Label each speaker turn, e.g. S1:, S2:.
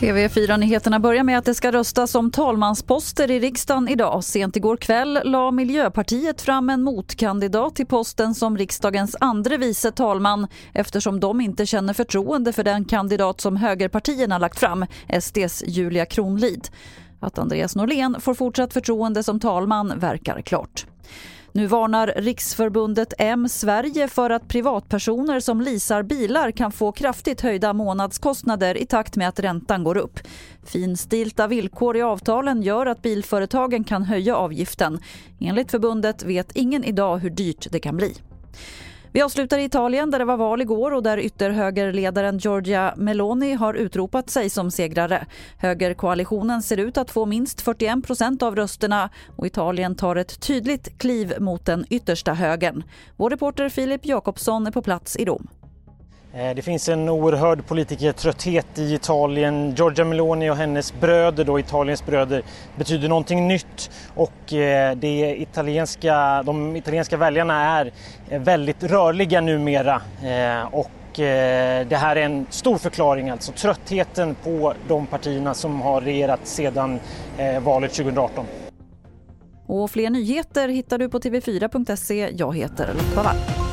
S1: TV4-nyheterna börjar med att det ska röstas om talmansposter i riksdagen idag. Sent igår kväll la Miljöpartiet fram en motkandidat till posten som riksdagens andre vice talman eftersom de inte känner förtroende för den kandidat som högerpartierna lagt fram, SDs Julia Kronlid. Att Andreas Norlén får fortsatt förtroende som talman verkar klart. Nu varnar Riksförbundet M Sverige för att privatpersoner som leasar bilar kan få kraftigt höjda månadskostnader i takt med att räntan går upp. Finstilta villkor i avtalen gör att bilföretagen kan höja avgiften. Enligt förbundet vet ingen idag hur dyrt det kan bli. Vi avslutar i Italien där det var val igår och där ytterhögerledaren Giorgia Meloni har utropat sig som segrare. Högerkoalitionen ser ut att få minst 41 procent av rösterna och Italien tar ett tydligt kliv mot den yttersta högern. Vår reporter Filip Jakobsson är på plats i Rom.
S2: Eh, det finns en oerhörd politikertrötthet i Italien. Giorgia Meloni och hennes bröder, då, Italiens bröder, betyder någonting nytt och eh, det italienska, de italienska väljarna är eh, väldigt rörliga numera. Och det här är en stor förklaring, alltså tröttheten på de partierna som har regerat sedan valet 2018.
S1: Och fler nyheter hittar du på tv4.se. Jag heter Lotta Wall.